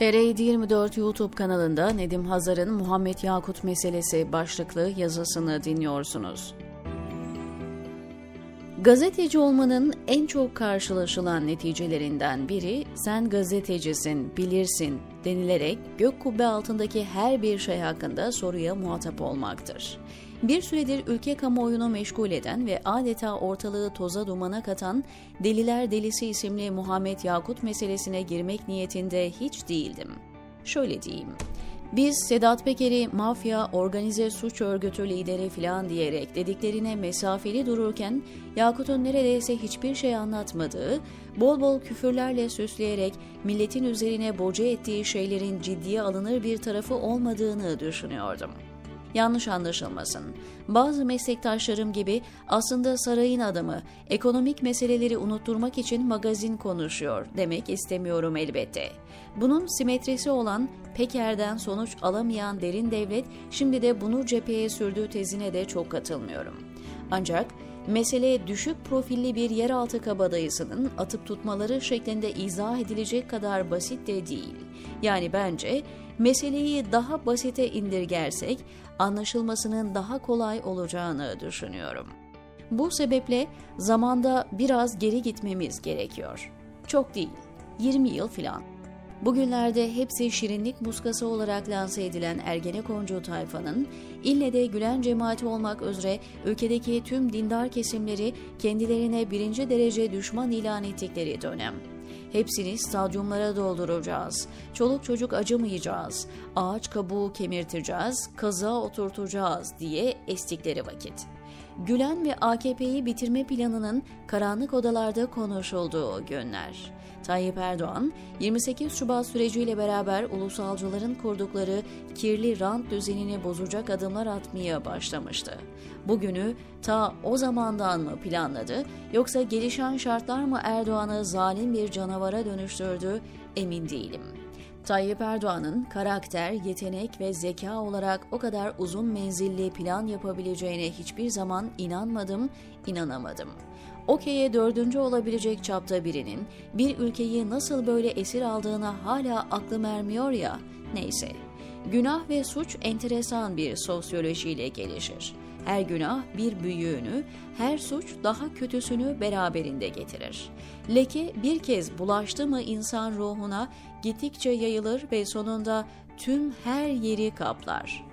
TR 24 YouTube kanalında Nedim Hazar'ın Muhammed Yakut meselesi başlıklı yazısını dinliyorsunuz. Gazeteci olmanın en çok karşılaşılan neticelerinden biri sen gazetecisin, bilirsin denilerek gök kubbe altındaki her bir şey hakkında soruya muhatap olmaktır. Bir süredir ülke kamuoyunu meşgul eden ve adeta ortalığı toza dumana katan Deliler Delisi isimli Muhammed Yakut meselesine girmek niyetinde hiç değildim. Şöyle diyeyim. Biz Sedat Peker'i mafya, organize suç örgütü lideri filan diyerek dediklerine mesafeli dururken Yakut'un neredeyse hiçbir şey anlatmadığı, bol bol küfürlerle süsleyerek milletin üzerine boca ettiği şeylerin ciddiye alınır bir tarafı olmadığını düşünüyordum.'' Yanlış anlaşılmasın. Bazı meslektaşlarım gibi aslında sarayın adamı ekonomik meseleleri unutturmak için magazin konuşuyor demek istemiyorum elbette. Bunun simetrisi olan Peker'den sonuç alamayan derin devlet şimdi de bunu cepheye sürdüğü tezine de çok katılmıyorum. Ancak mesele düşük profilli bir yeraltı kabadayısının atıp tutmaları şeklinde izah edilecek kadar basit de değil. Yani bence meseleyi daha basite indirgersek anlaşılmasının daha kolay olacağını düşünüyorum. Bu sebeple zamanda biraz geri gitmemiz gerekiyor. Çok değil, 20 yıl filan. Bugünlerde hepsi şirinlik muskası olarak lanse edilen Ergenekoncu tayfanın, ille de Gülen cemaati olmak üzere ülkedeki tüm dindar kesimleri kendilerine birinci derece düşman ilan ettikleri dönem. Hepsini stadyumlara dolduracağız. Çoluk çocuk acımayacağız. Ağaç kabuğu kemirteceğiz, kaza oturtacağız diye estikleri vakit. Gülen ve AKP'yi bitirme planının karanlık odalarda konuşulduğu günler. Tayyip Erdoğan, 28 Şubat süreciyle beraber ulusalcıların kurdukları kirli rant düzenini bozacak adımlar atmaya başlamıştı. Bugünü ta o zamandan mı planladı yoksa gelişen şartlar mı Erdoğan'ı zalim bir canavara dönüştürdü emin değilim. Tayyip Erdoğan'ın karakter, yetenek ve zeka olarak o kadar uzun menzilli plan yapabileceğine hiçbir zaman inanmadım, inanamadım. Okey'e dördüncü olabilecek çapta birinin bir ülkeyi nasıl böyle esir aldığına hala aklım ermiyor ya, neyse. Günah ve suç enteresan bir sosyolojiyle gelişir. Her günah bir büyüğünü, her suç daha kötüsünü beraberinde getirir. Leke bir kez bulaştı mı insan ruhuna gittikçe yayılır ve sonunda tüm her yeri kaplar.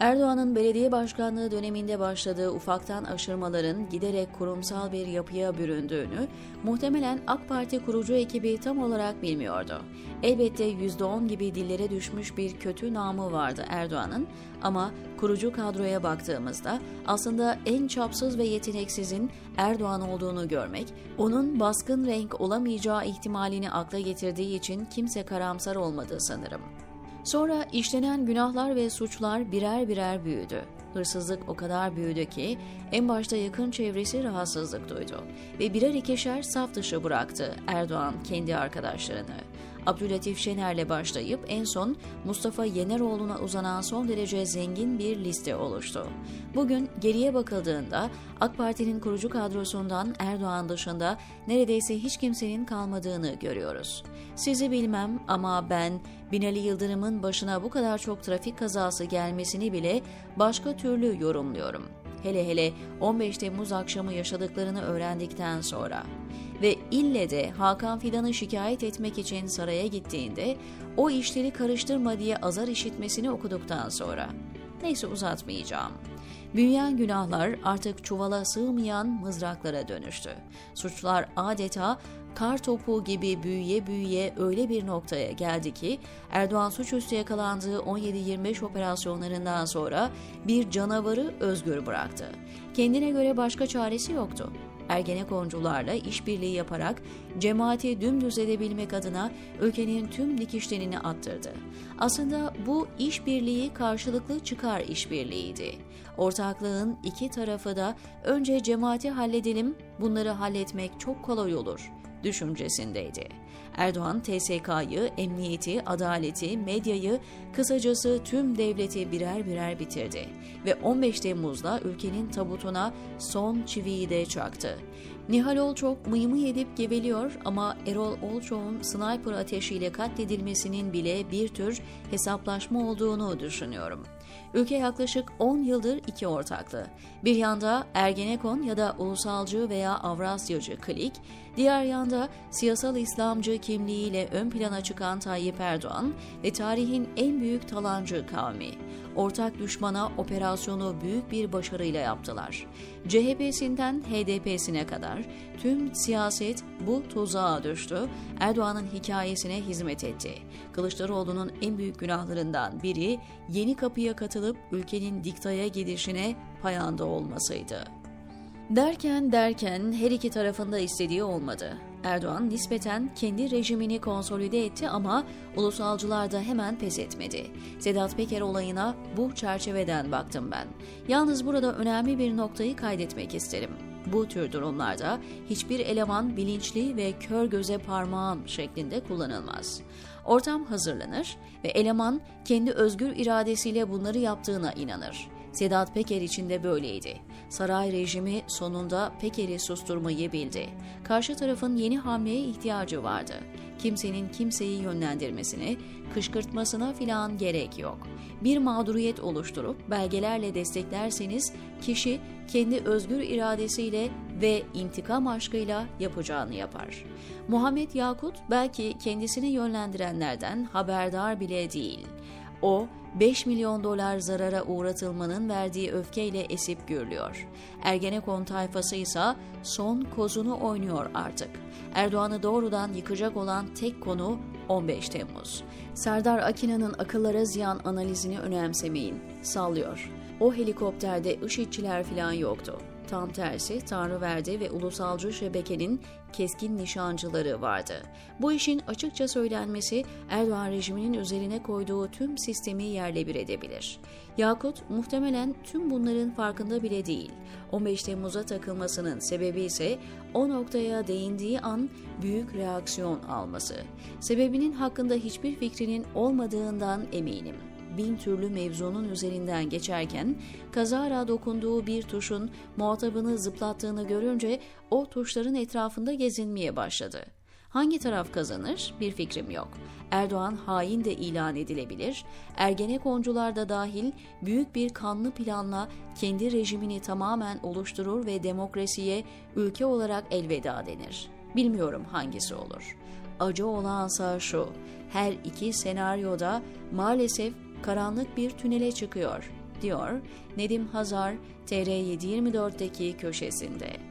Erdoğan'ın belediye başkanlığı döneminde başladığı ufaktan aşırmaların giderek kurumsal bir yapıya büründüğünü muhtemelen AK Parti kurucu ekibi tam olarak bilmiyordu. Elbette %10 gibi dillere düşmüş bir kötü namı vardı Erdoğan'ın ama kurucu kadroya baktığımızda aslında en çapsız ve yeteneksizin Erdoğan olduğunu görmek, onun baskın renk olamayacağı ihtimalini akla getirdiği için kimse karamsar olmadı sanırım. Sonra işlenen günahlar ve suçlar birer birer büyüdü. Hırsızlık o kadar büyüdü ki en başta yakın çevresi rahatsızlık duydu ve birer ikişer saf dışı bıraktı Erdoğan kendi arkadaşlarını. Abdülatif Şener'le başlayıp en son Mustafa Yeneroğlu'na uzanan son derece zengin bir liste oluştu. Bugün geriye bakıldığında AK Parti'nin kurucu kadrosundan Erdoğan dışında neredeyse hiç kimsenin kalmadığını görüyoruz. Sizi bilmem ama ben Binali Yıldırım'ın başına bu kadar çok trafik kazası gelmesini bile başka türlü yorumluyorum. Hele hele 15 Temmuz akşamı yaşadıklarını öğrendikten sonra ve ille de Hakan Fidan'ı şikayet etmek için saraya gittiğinde o işleri karıştırma diye azar işitmesini okuduktan sonra. Neyse uzatmayacağım. Büyüyen günahlar artık çuvala sığmayan mızraklara dönüştü. Suçlar adeta kar topu gibi büyüye büyüye öyle bir noktaya geldi ki Erdoğan suçüstü yakalandığı 17-25 operasyonlarından sonra bir canavarı özgür bıraktı. Kendine göre başka çaresi yoktu. Ergenekoncularla işbirliği yaparak cemaati dümdüz edebilmek adına ülkenin tüm dikişlerini attırdı. Aslında bu işbirliği karşılıklı çıkar işbirliğiydi. Ortaklığın iki tarafı da önce cemaati halledelim, bunları halletmek çok kolay olur düşüncesindeydi. Erdoğan TSK'yı, emniyeti, adaleti, medyayı, kısacası tüm devleti birer birer bitirdi ve 15 Temmuz'da ülkenin tabutuna son çiviyi de çaktı. Nihal Olçok mıyımı yedip geveliyor ama Erol Olçok'un sniper ateşiyle katledilmesinin bile bir tür hesaplaşma olduğunu düşünüyorum. Ülke yaklaşık 10 yıldır iki ortaklı. Bir yanda Ergenekon ya da ulusalcı veya Avrasyacı klik, diğer yanda siyasal İslamcı kimliğiyle ön plana çıkan Tayyip Erdoğan ve tarihin en büyük talancı kavmi. Ortak düşmana operasyonu büyük bir başarıyla yaptılar. CHP'sinden HDP'sine kadar tüm siyaset bu tuzağa düştü. Erdoğan'ın hikayesine hizmet etti. Kılıçdaroğlu'nun en büyük günahlarından biri yeni kapıya katılıp ülkenin diktaya gidişine payanda olmasıydı. Derken derken her iki tarafında istediği olmadı. Erdoğan nispeten kendi rejimini konsolide etti ama ulusalcılar da hemen pes etmedi. Sedat Peker olayına bu çerçeveden baktım ben. Yalnız burada önemli bir noktayı kaydetmek isterim. Bu tür durumlarda hiçbir eleman bilinçli ve kör göze parmağım şeklinde kullanılmaz. Ortam hazırlanır ve eleman kendi özgür iradesiyle bunları yaptığına inanır. Sedat Peker için de böyleydi. Saray rejimi sonunda Peker'i susturmayı bildi. Karşı tarafın yeni hamleye ihtiyacı vardı. Kimsenin kimseyi yönlendirmesine, kışkırtmasına filan gerek yok. Bir mağduriyet oluşturup belgelerle desteklerseniz kişi kendi özgür iradesiyle ve intikam aşkıyla yapacağını yapar. Muhammed Yakut belki kendisini yönlendirenlerden haberdar bile değil. O 5 milyon dolar zarara uğratılmanın verdiği öfkeyle esip gürlüyor. Ergenekon tayfası ise son kozunu oynuyor artık. Erdoğan'ı doğrudan yıkacak olan tek konu 15 Temmuz. Serdar Akina'nın akıllara ziyan analizini önemsemeyin. Sallıyor. O helikopterde IŞİD'çiler falan yoktu. Tam tersi Tanrıverdi ve ulusalcı şebekenin keskin nişancıları vardı. Bu işin açıkça söylenmesi Erdoğan rejiminin üzerine koyduğu tüm sistemi yerle bir edebilir. Yakut muhtemelen tüm bunların farkında bile değil. 15 Temmuz'a takılmasının sebebi ise o noktaya değindiği an büyük reaksiyon alması. Sebebinin hakkında hiçbir fikrinin olmadığından eminim bin türlü mevzunun üzerinden geçerken kazara dokunduğu bir tuşun muhatabını zıplattığını görünce o tuşların etrafında gezinmeye başladı. Hangi taraf kazanır bir fikrim yok. Erdoğan hain de ilan edilebilir. Ergenekoncular da dahil büyük bir kanlı planla kendi rejimini tamamen oluşturur ve demokrasiye ülke olarak elveda denir. Bilmiyorum hangisi olur. Acı olansa şu, her iki senaryoda maalesef karanlık bir tünele çıkıyor, diyor Nedim Hazar TR724'deki köşesinde.